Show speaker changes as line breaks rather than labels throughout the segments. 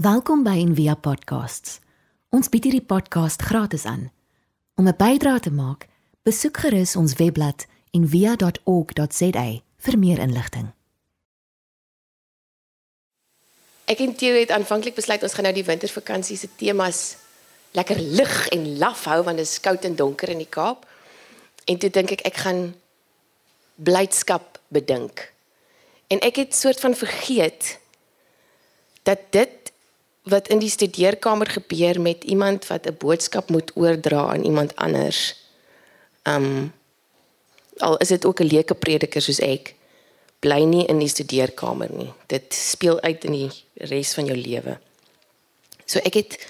Welkom by Envia Podcasts. Ons bied hierdie podcast gratis aan. Om 'n bydrae te maak, besoek gerus ons webblad en via.org.za vir meer inligting.
Ek en Theo het aanvanklik besluit ons gaan nou die wintervakansie se temas lekker lig en laf hou want dit is koud en donker in die Kaap. En toe dink ek ek gaan blydskap bedink. En ek het soort van vergeet dat dit wat in die studeerkamer gebeur met iemand wat 'n boodskap moet oordra aan iemand anders. Um al is dit ook 'n leuke prediker soos ek, bly nie in die studeerkamer nie. Dit speel uit in die res van jou lewe. So ek het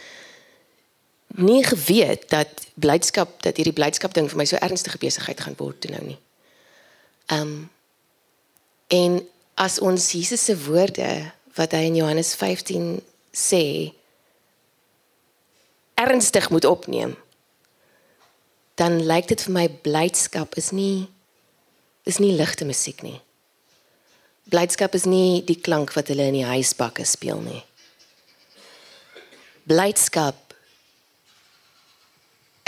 nie geweet dat blydskap dat hierdie blydskap ding vir my so ernstige besigheid gaan word toe nou nie. Um en as ons Jesus se woorde wat hy in Johannes 15 sê ernstig moet opneem. Dan lyk dit vir my blydskap is nie is nie ligte musiek nie. Blydskap is nie die klank wat hulle in die huisbakke speel nie. Blydskap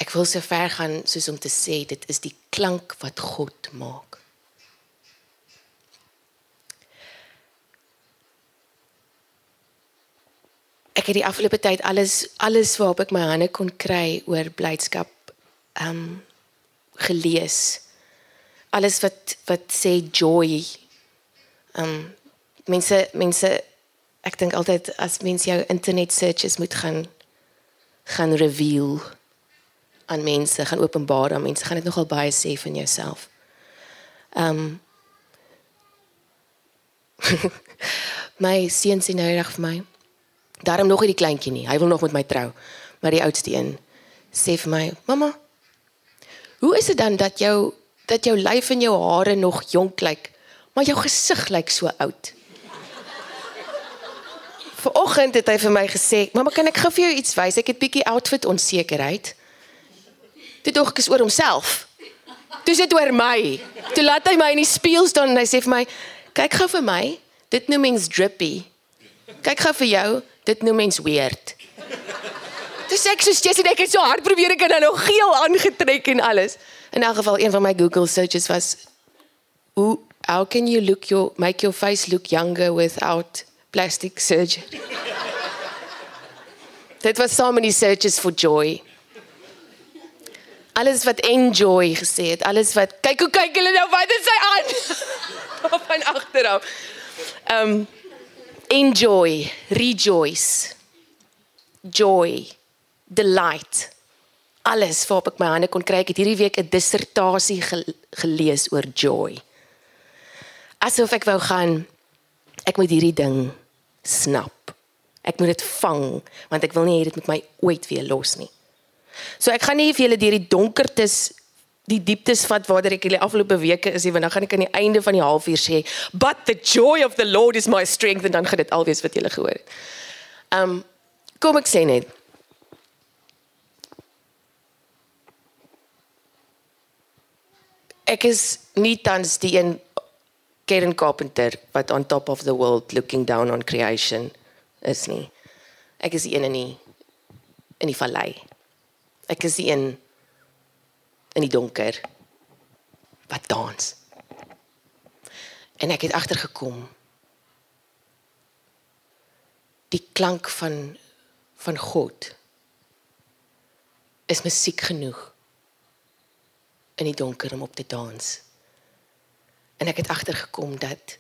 ek wil so ver gaan soos om te sê dit is die klank wat God maak ek het die afgelope tyd alles alles waarop ek my hande kon kry oor blydskap ehm um, gelees. Alles wat wat sê joy. Ehm um, mense mense ek dink altyd as mense jou internet searches moet gaan gaan reveal aan mense, gaan openbaar aan mense, gaan dit nogal baie sê van jouself. Ehm um, my seun sien nou reg vir my. Daarom nog nie die kleintjie nie. Hy wil nog met my trou. Maar die oudste een sê vir my: "Mamma, hoe is dit dan dat jou dat jou lyf en jou hare nog jonk lyk, maar jou gesig lyk so oud?" Vanoggend het hy vir my gesê: "Mamma, kan ek gou vir jou iets wys? Ek het bietjie outfit onsekerheid." Dit dog ek is oor homself. Dis dit oor my. Toe laat hy my in die spieël staan en hy sê vir my: "Kyk gou vir my. Dit noem mens drippy. Kyk gou vir jou dit noem mens weird. Dis ek soos sê ek het so hard probeer ek het nou geel aangetrek en alles. In elk geval een van my Google searches was hoe how can you look your make your face look younger without plastic surgery? Dit was so many searches for joy. Alles wat enjoy gesê het, alles wat kyk hoe kyk hulle nou wat is hy aan? Van agteraf. Ehm um, enjoy, rejoice, joy, delight. Alles waarop ek my hande kon kry. Ek het hierdie week 'n dissertasie gelees oor joy. Asof ek wou gaan ek moet hierdie ding snap. Ek moet dit vang want ek wil nie hê dit moet my ooit weer los nie. So ek gaan nie vir julle deur die donkertes die dieptes vat waarder ek die afgelope weke is, want dan gaan ek aan die einde van die halfuur sê, "But the joy of the Lord is my strength," en dan gaan dit alwees wat jy gehoor het. Um kom ek sê net. Ek is nie tans die een Karen Carpenter wat on top of the world looking down on creation is nie. Ek is die een in die in die vallei. Ek is die een in die donker wat dans. En ek het agtergekom die klank van van God is musiek genoeg in die donker om op te dans. En ek het agtergekom dat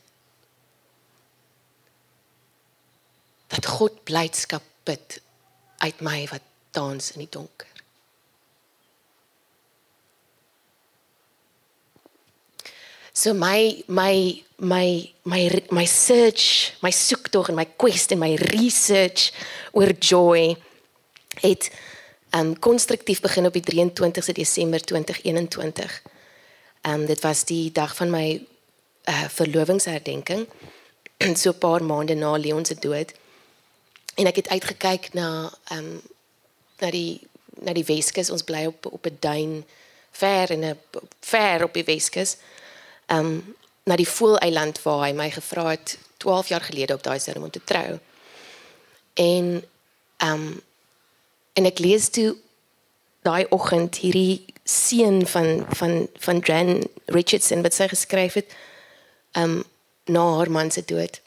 dat God blydskap put uit my wat dans in die donker. So my my my my my search, my soektog en my quest en my research oor joy het um konstruktief begin op die 23ste Desember 2021. Um dit was die dag van my uh verlovingsherdenking so 'n paar maande na Leon se dood. En ek het uitgekyk na um na die na die Weskus. Ons bly op op 'n duin ver in 'n ver op die Weskus um na die Voeleiland waar hy my gevra het 12 jaar gelede op daai seremon te trou. En um, en ek lees toe daai oggend hierdie seun van van van Jan Richardson wat sy geskryf het um na haar man se dood.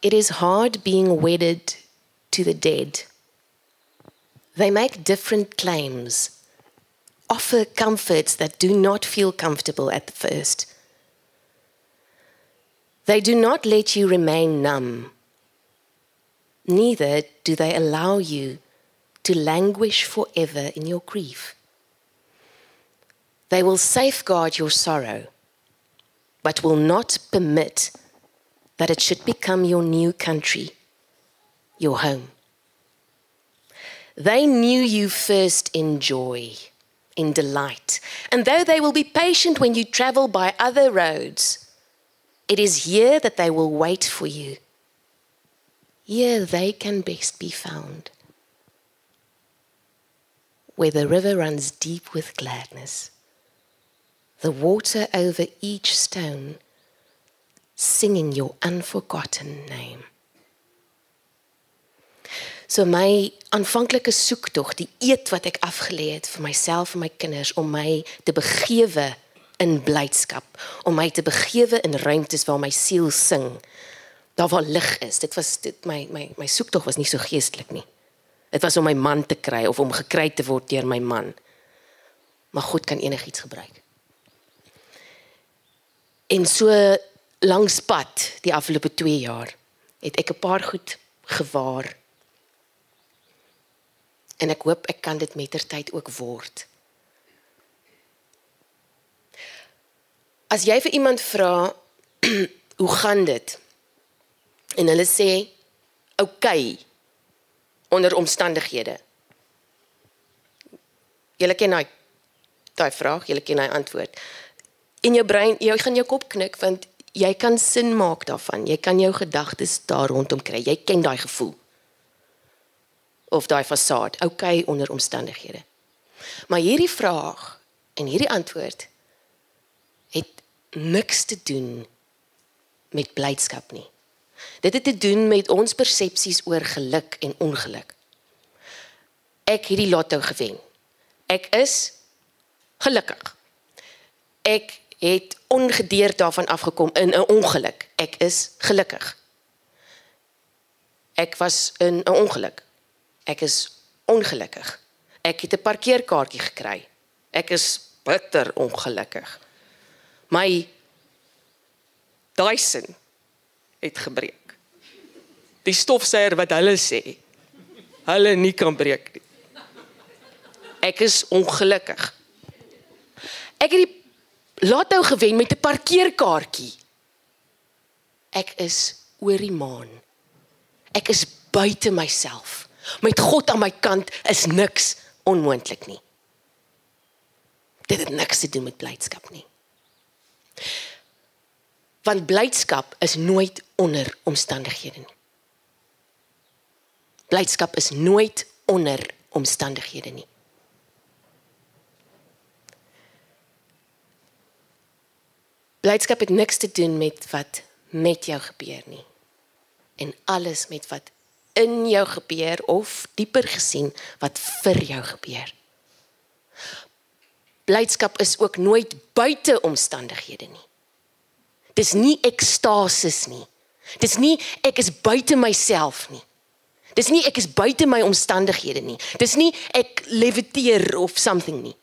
It is hard being wedded to the dead. They make different claims, offer comforts that do not feel comfortable at the first. They do not let you remain numb. Neither do they allow you to languish forever in your grief. They will safeguard your sorrow, but will not permit that it should become your new country, your home. They knew you first in joy, in delight, and though they will be patient when you travel by other roads, it is here that they will wait for you. Here they can best be found where the river runs deep with gladness, the water over each stone, singing your unforgotten name. So my aanvanklike soektog, die eet wat ek afgelê het vir myself en my kinders om my te begewe in blydskap, om my te begewe in ruimtes waar my siel sing, daar waar lig is. Dit was dit my my my soektog was nie so geestelik nie. Dit was om my man te kry of om gekry te word deur my man. Maar God kan enigiets gebruik. En so langs pad die afgelope 2 jaar het ek 'n paar goed gewaar. En ek hoop ek kan dit mettertyd ook word. As jy vir iemand vra hoe gaan dit? En hulle sê. Okay, onder omstandighede. Julle ken daai daai vraag, julle ken daai antwoord. In jou brein, jy gaan jou kop knik want jy kan sin maak daarvan. Jy kan jou gedagtes daar rondom kry. Jy ken daai gevoel. Of daai fasade, okay onder omstandighede. Maar hierdie vraag en hierdie antwoord het niks te doen met blydskap nie. Dit het te doen met ons persepsies oor geluk en ongeluk. Ek het die lotto gewen. Ek is gelukkig. Ek het ongedeerd daarvan afgekom in 'n ongeluk. Ek is gelukkig. Ek was in 'n ongeluk. Ek is ongelukkig. Ek het 'n parkeerkaartjie gekry. Ek is bitter ongelukkig. My Dyson het gebreek. Die stofsuier wat hulle sê, hulle nie kan breek nie. Ek is ongelukkig. Ek het die lotto gewen met 'n parkeerkaartjie. Ek is oor die maan. Ek is buite myself. Met God aan my kant is niks onmoontlik nie. Dit het niks te doen met blydskap nie want blydskap is nooit onder omstandighede nie. Blydskap is nooit onder omstandighede nie. Blydskap het niks te doen met wat met jou gebeur nie. En alles met wat in jou gebeur of dieper gesien wat vir jou gebeur. Blydskap is ook nooit buite omstandighede nie. Dis nie ekstasis nie. Dis nie ek is buite myself nie. Dis nie ek is buite my omstandighede nie. Dis nie ek leviteer of something nie.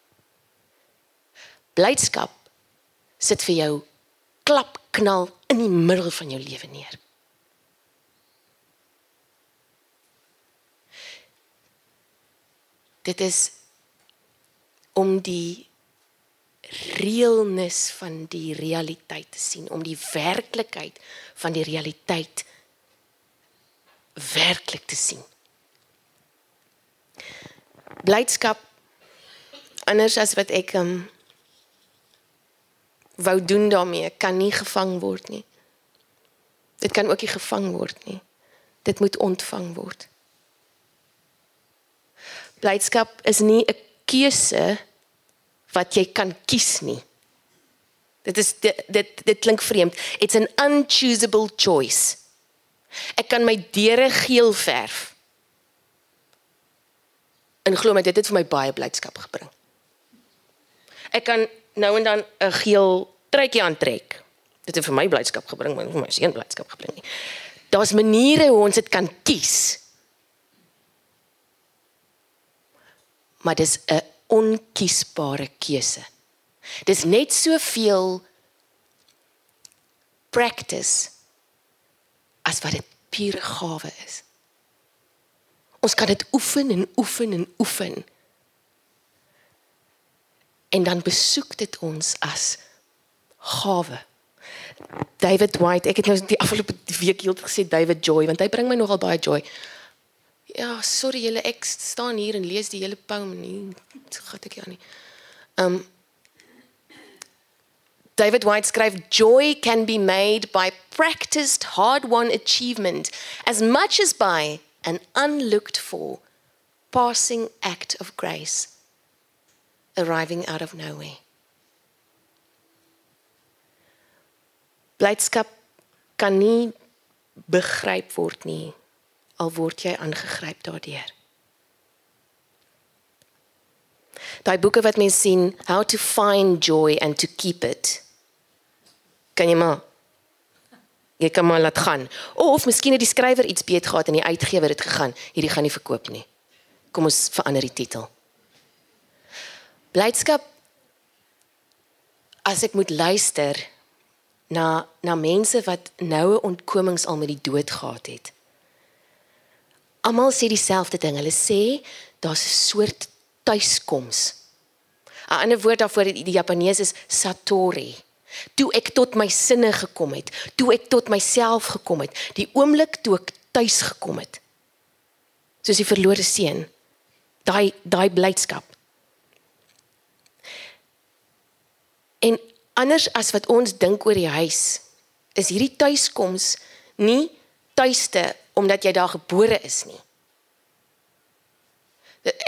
Blydskap sit vir jou klap knal in die middel van jou lewe neer. Dit is om die realness van die realiteit te sien, om die werklikheid van die realiteit werklik te sien. Blydskap anders as wat ek um, wou doen daarmee, kan nie gevang word nie. Dit kan ook nie gevang word nie. Dit moet ontvang word. Blydskap is nie 'n keuse wat jy kan kies nie. Dit is dit dit, dit klink vreemd. It's an unchoosable choice. Ek kan my deure geel verf. En glo my, dit het vir my baie blydskap gebring. Ek kan nou en dan 'n geel truitjie aantrek. Dit het vir my blydskap gebring, maar vir my seun blydskap gebring nie. Daar's maniere hoe ons dit kan kies. Maar dis 'n onkiesbare keuse. Dis net soveel practice as wat dit pure gawe is. Ons kan dit oefen en oefen en oefen. En dan besoek dit ons as gawe. David White, ek het nou die afgelope week heeltyd gesê David Joy want hy bring my nogal baie joy. Ja, sorry julle, ek staan hier en lees die hele poem nie. Gat ek ja nie. Um David White skryf joy can be made by practiced hard-won achievement as much as by an unlooked for passing act of grace arriving out of nowhere. Blydskap kan nie begryp word nie al word jy aangegryp daardeur. Daai boeke wat mense sien, How to find joy and to keep it. Kan jy maar jy kan maar laat gaan. Of miskien het die skrywer iets beet gehad en die uitgewer het gegaan, hierdie gaan nie verkoop nie. Kom ons verander die titel. Blydskap as ek moet luister na na mense wat noue ontkomings al met die dood gehad het. Almal sê dieselfde ding. Hulle sê daar's 'n soort tuiskoms. 'n Ander woord daarvoor in die Japanees is satori. Toe ek tot my sinne gekom het, toe ek tot myself gekom het, die oomblik toe ek tuis gekom het. Soos die verlore seun. Daai daai blydskap. En anders as wat ons dink oor die huis, is hierdie tuiskoms nie tuiste omdat jy daar gebore is nie.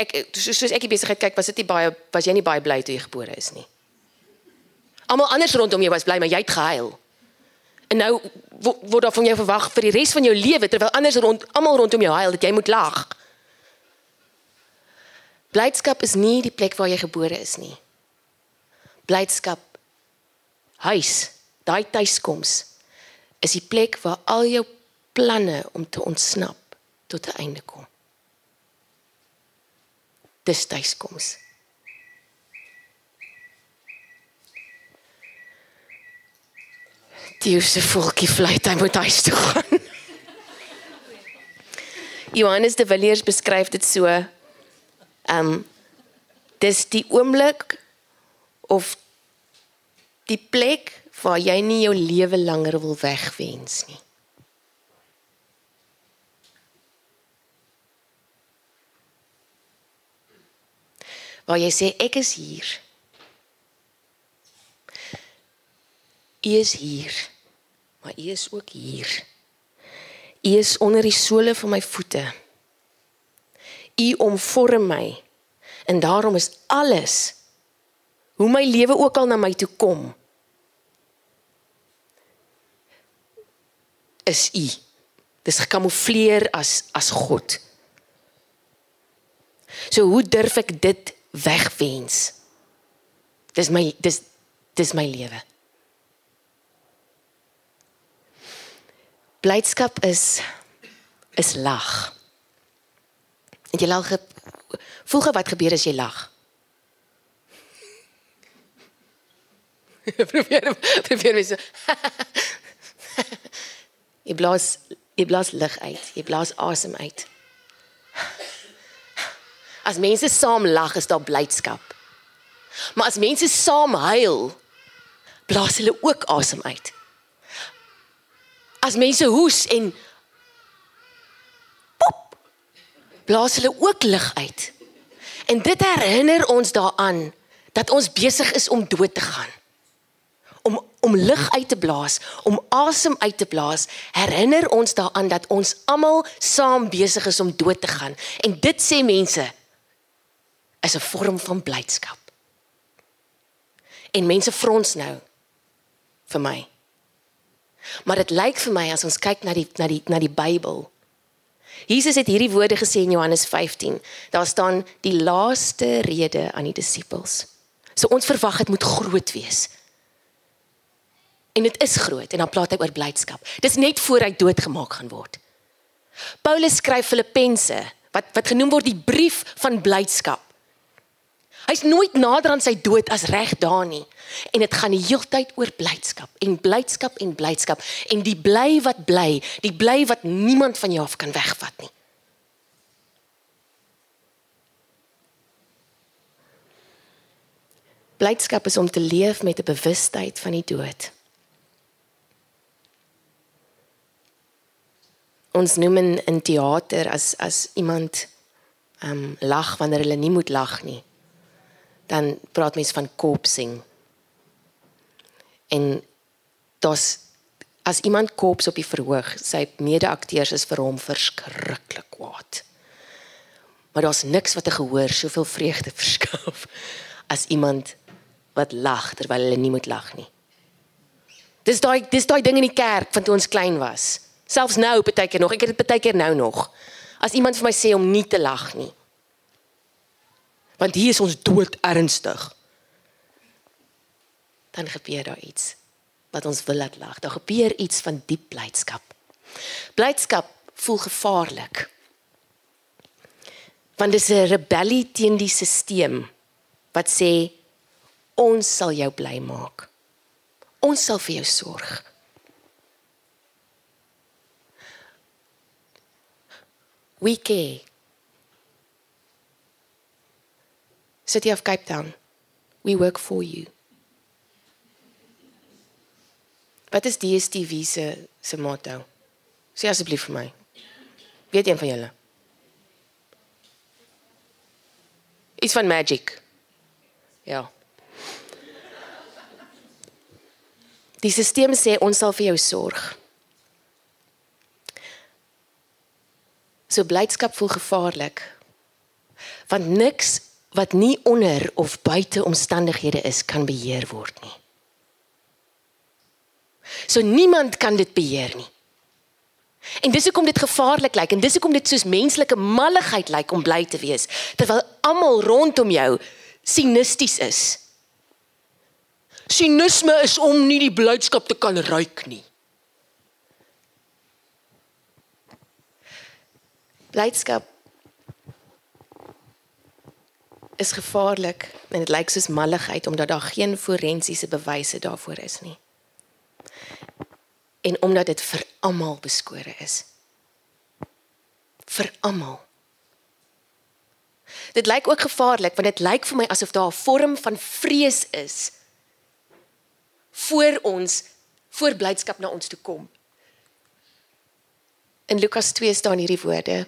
Ek soos, soos ek die besigheid kyk, was dit nie baie was jy nie baie bly toe jy gebore is nie. Almal anders rondom jou was bly, maar jy het gehuil. En nou word daar van jou verwag vir die res van jou lewe terwyl anders rond almal rondom jou huil dat jy moet lag. Blydskap is nie die plek waar jy gebore is nie. Blydskap huis, daai tuiskoms is die plek waar al jou planne om te ontsnap tot 'n einde kom. Dis tuiskoms. Die se volkie fluit hy moet huis toe gaan. Johannes de Villiers beskryf dit so. Ehm um, dis die oomblik of die plek waar jy nie jou lewe langer wil wegwens nie. Waar jy sê ek is hier. U is hier. Maar u is ook hier. U is onder die sole van my voete. U omvorm my. En daarom is alles hoe my lewe ook al na my toe kom is u. Dis gekamoufleer as as God. So hoe durf ek dit wegwens. Dis my dis dis my lewe. Blydskap is is lag. En jy lag voel gou wat gebeur as jy lag. probeer probeer mens. jy blaas jy blaas lig uit. Jy blaas asem uit. As mense saam lag, is daar blydskap. Maar as mense saam huil, blaas hulle ook asem uit. As mense hoes en pop, blaas hulle ook lig uit. En dit herinner ons daaraan dat ons besig is om dood te gaan. Om om lug uit te blaas, om asem uit te blaas, herinner ons daaraan dat ons almal saam besig is om dood te gaan. En dit sê mense is 'n vorm van blydskap. En mense frons nou vir my. Maar dit lyk vir my as ons kyk na die na die na die Bybel. Jesus het hierdie woorde gesê in Johannes 15. Daar staan die laaste rede aan die disippels. So ons verwag dit moet groot wees. En dit is groot en dan praat hy oor blydskap. Dis net voor hy doodgemaak gaan word. Paulus skryf Filippense wat wat genoem word die brief van blydskap. Hy's nooit nader aan sy dood as reg daar nie. En dit gaan die heeltyd oor blydskap en blydskap en blydskap en die bly wat bly, die bly wat niemand van jou af kan wegvat nie. Blydskap is om te leef met 'n bewustheid van die dood. Ons noem in, in teater as as iemand ehm um, lag wanneer hulle nie moet lag nie dan praat mens van kopsing. En dis as iemand kops op die verhoog, sy mede-akteurs is vir hom verskriklik kwaad. Maar daar's niks wat 'n gehoor soveel vreugde verskaf as iemand wat lag terwyl hulle nie moet lag nie. Dis daai dis daai ding in die kerk van toe ons klein was. Selfs nou baie keer nog, ek het dit baie keer nou nog. As iemand vir my sê om nie te lag nie want hier is ons dood ernstig. Dan gebeur daar iets wat ons wil laat lag. Daar gebeur iets van diep blydskap. Blydskap voel gevaarlik. Want dit is 'n rebellie teen die stelsel wat sê ons sal jou bly maak. Ons sal vir jou sorg. We care City of Cape Town. We work for you. Wat is DStv se se motto? Sê asseblief vir my. Weet een van julle? Iets van magic. Ja. Die stelsel sê ons sal vir jou sorg. So blydskap voel gevaarlik. Want niks wat nie onder of buite omstandighede is kan beheer word nie. So niemand kan dit beheer nie. En dis hoekom dit gevaarlik lyk en dis hoekom dit soos menslike malligheid lyk om bly te wees terwyl almal rondom jou sinisties is. Sinisme is om nie die blydskap te kan ruik nie. Blydskap is gevaarlik en dit lyk soos malligheid omdat daar geen forensiese bewyse daarvoor is nie. En omdat dit vir almal beskore is. Vir almal. Dit lyk ook gevaarlik want dit lyk vir my asof daar 'n vorm van vrees is voor ons voor blydskap na ons toe kom. In Lukas 2 staan hierdie woorde: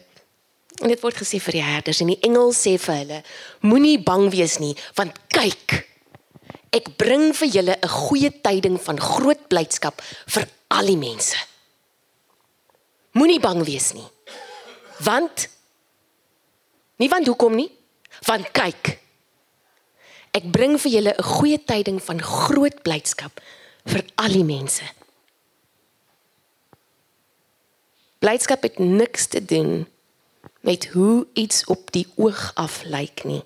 En dit word gesê vir die herders en die engel sê vir hulle: Moenie bang wees nie, want kyk, ek bring vir julle 'n goeie tyding van groot blydskap vir al die mense. Moenie bang wees nie. Want nie want hoekom nie? Want kyk. Ek bring vir julle 'n goeie tyding van groot blydskap vir al die mense. Blydskap het niks te doen met hoe iets op die oog af lyk nie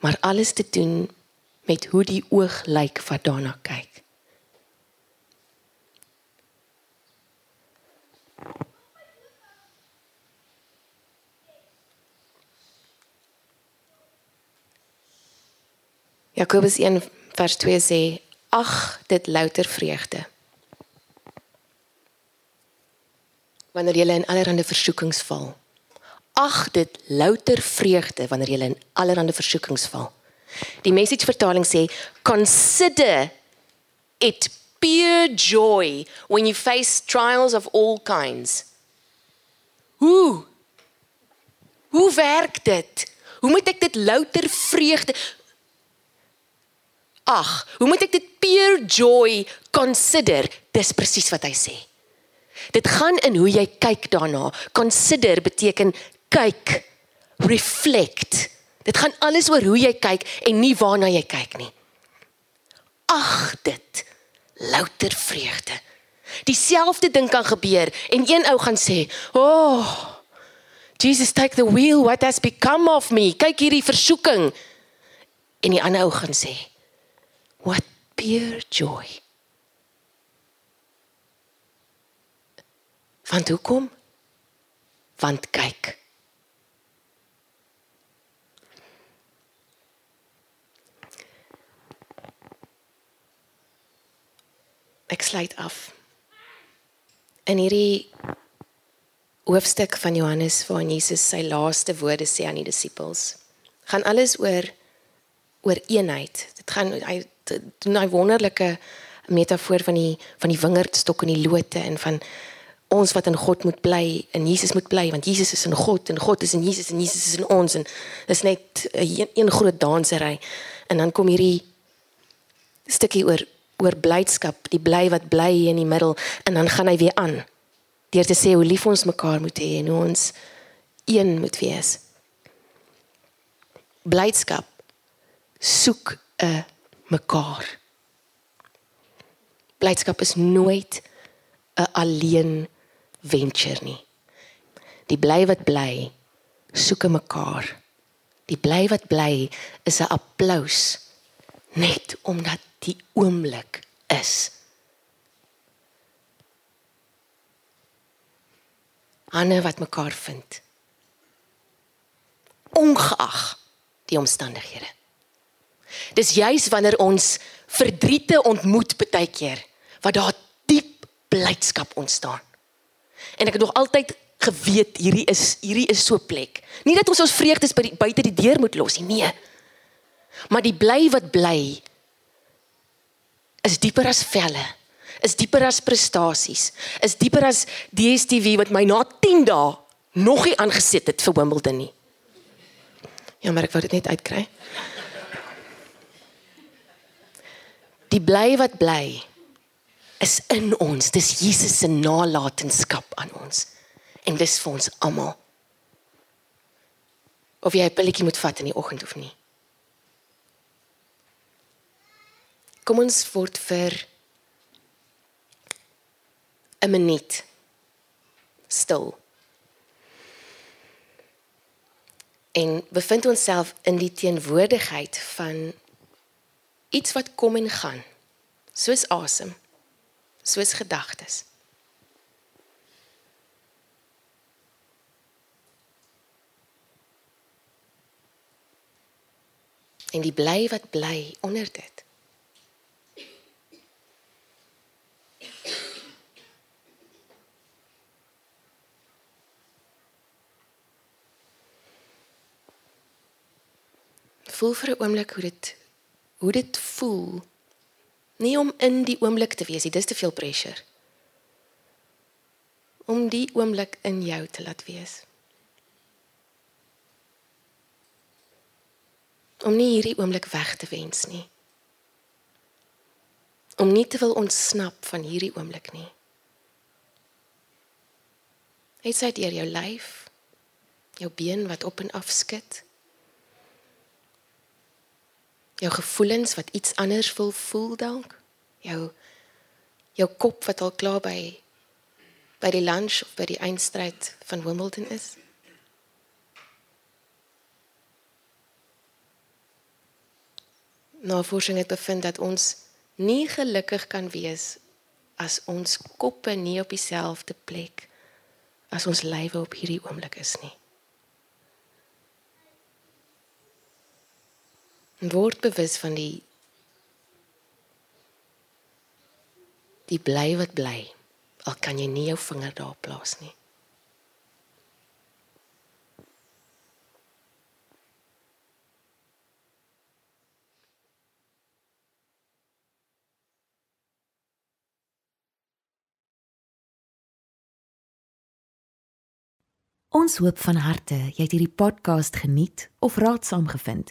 maar alles te doen met hoe die oog lyk wat daarna kyk. Jakobus 1 vers 2 sê ag dit louter vreugde. Wanneer jy in allerlei versoekings val ag dit louter vreugde wanneer jy in allerlei versoekings val. Die message vertaling sê consider it pure joy when you face trials of all kinds. Hoe? Hoe werk dit? Hoe moet ek dit louter vreugde Ag, hoe moet ek dit pure joy consider? Dis presies wat hy sê. Dit gaan in hoe jy kyk daarna. Consider beteken kyk, reflect. Dit gaan alles oor hoe jy kyk en nie waarna jy kyk nie. Ag dit louter vreugde Dieselfde ding kan gebeur en een ou gaan sê, "O, oh, Jesus take the wheel, what has become of me? Kyk hierdie versoeking." En die ander ou gaan sê, "What pure joy." Want hoekom? Want kyk. Ek sluit af. In hierdie hoofstuk van Johannes waar Jesus sy laaste woorde sê aan die disippels, gaan alles oor oor eenheid. Dit gaan hy doen 'n wonderlike metafoor van die van die wingerdstok en die lote en van ons wat in God moet bly en Jesus moet bly want Jesus is in God en God is in Jesus en Jesus is in ons en dis net 'n een groot dansery en dan kom hierdie stukkie oor oor blydskap, die bly wat bly in die middel en dan gaan hy weer aan deur te sê hoe lief ons mekaar moet hê en hoe ons een moet wees. Blydskap soek 'n mekaar. Blydskap is nooit 'n alleen venture nie. Die bly wat bly soek 'n mekaar. Die bly wat bly is 'n applous net omdat die oomblik is. Hanne wat mekaar vind. Ongeag die omstandighede. Dis juis wanneer ons verdriete ontmoet baie keer wat daar diep blydskap ontstaan. En ek het nog altyd geweet hierdie is hierdie is so plek. Nie dat ons ons vreugdes by buite die deur moet los nie, nee. Maar die bly wat bly is dieper as velle, is dieper as prestasies, is dieper as DStv wat my na 10 dae nog nie aangesit het vir Wimbledon nie. Ja, maar ek wou dit net uitkry. Die bly wat bly is in ons. Dis Jesus se nalatenskap aan ons. En dis vir ons almal. Of jy 'n pilletjie moet vat in die oggend of nie. Kom ons word vir 'n minuut stil. En bevind onsself in die teenwoordigheid van iets wat kom en gaan. Soos asem. Soos gedagtes. En die bly wat bly onder dit. Voel vir 'n oomblik hoe dit hoe dit voel. Nie om in die oomblik te wees nie, dis te veel pressure. Om die oomblik in jou te laat wees. Om nie hierdie oomblik weg te wens nie. Om nie te wil ontsnap van hierdie oomblik nie. Hy sê dit jou lyf, jou been wat op en af skud jou gevoelens wat iets anders wil voel dalk? Jou jou kop wat al klaar by by die lunch of by die eindstryd van Wimbledon is? Navorsing het bevind dat ons nie gelukkig kan wees as ons koppe nie op dieselfde plek as ons lywe op hierdie oomblik is nie word bewus van die die bly wat bly al kan jy nie jou vinger daar plaas nie
Ons hoop van harte jy het hierdie podcast geniet of raadsaam gevind.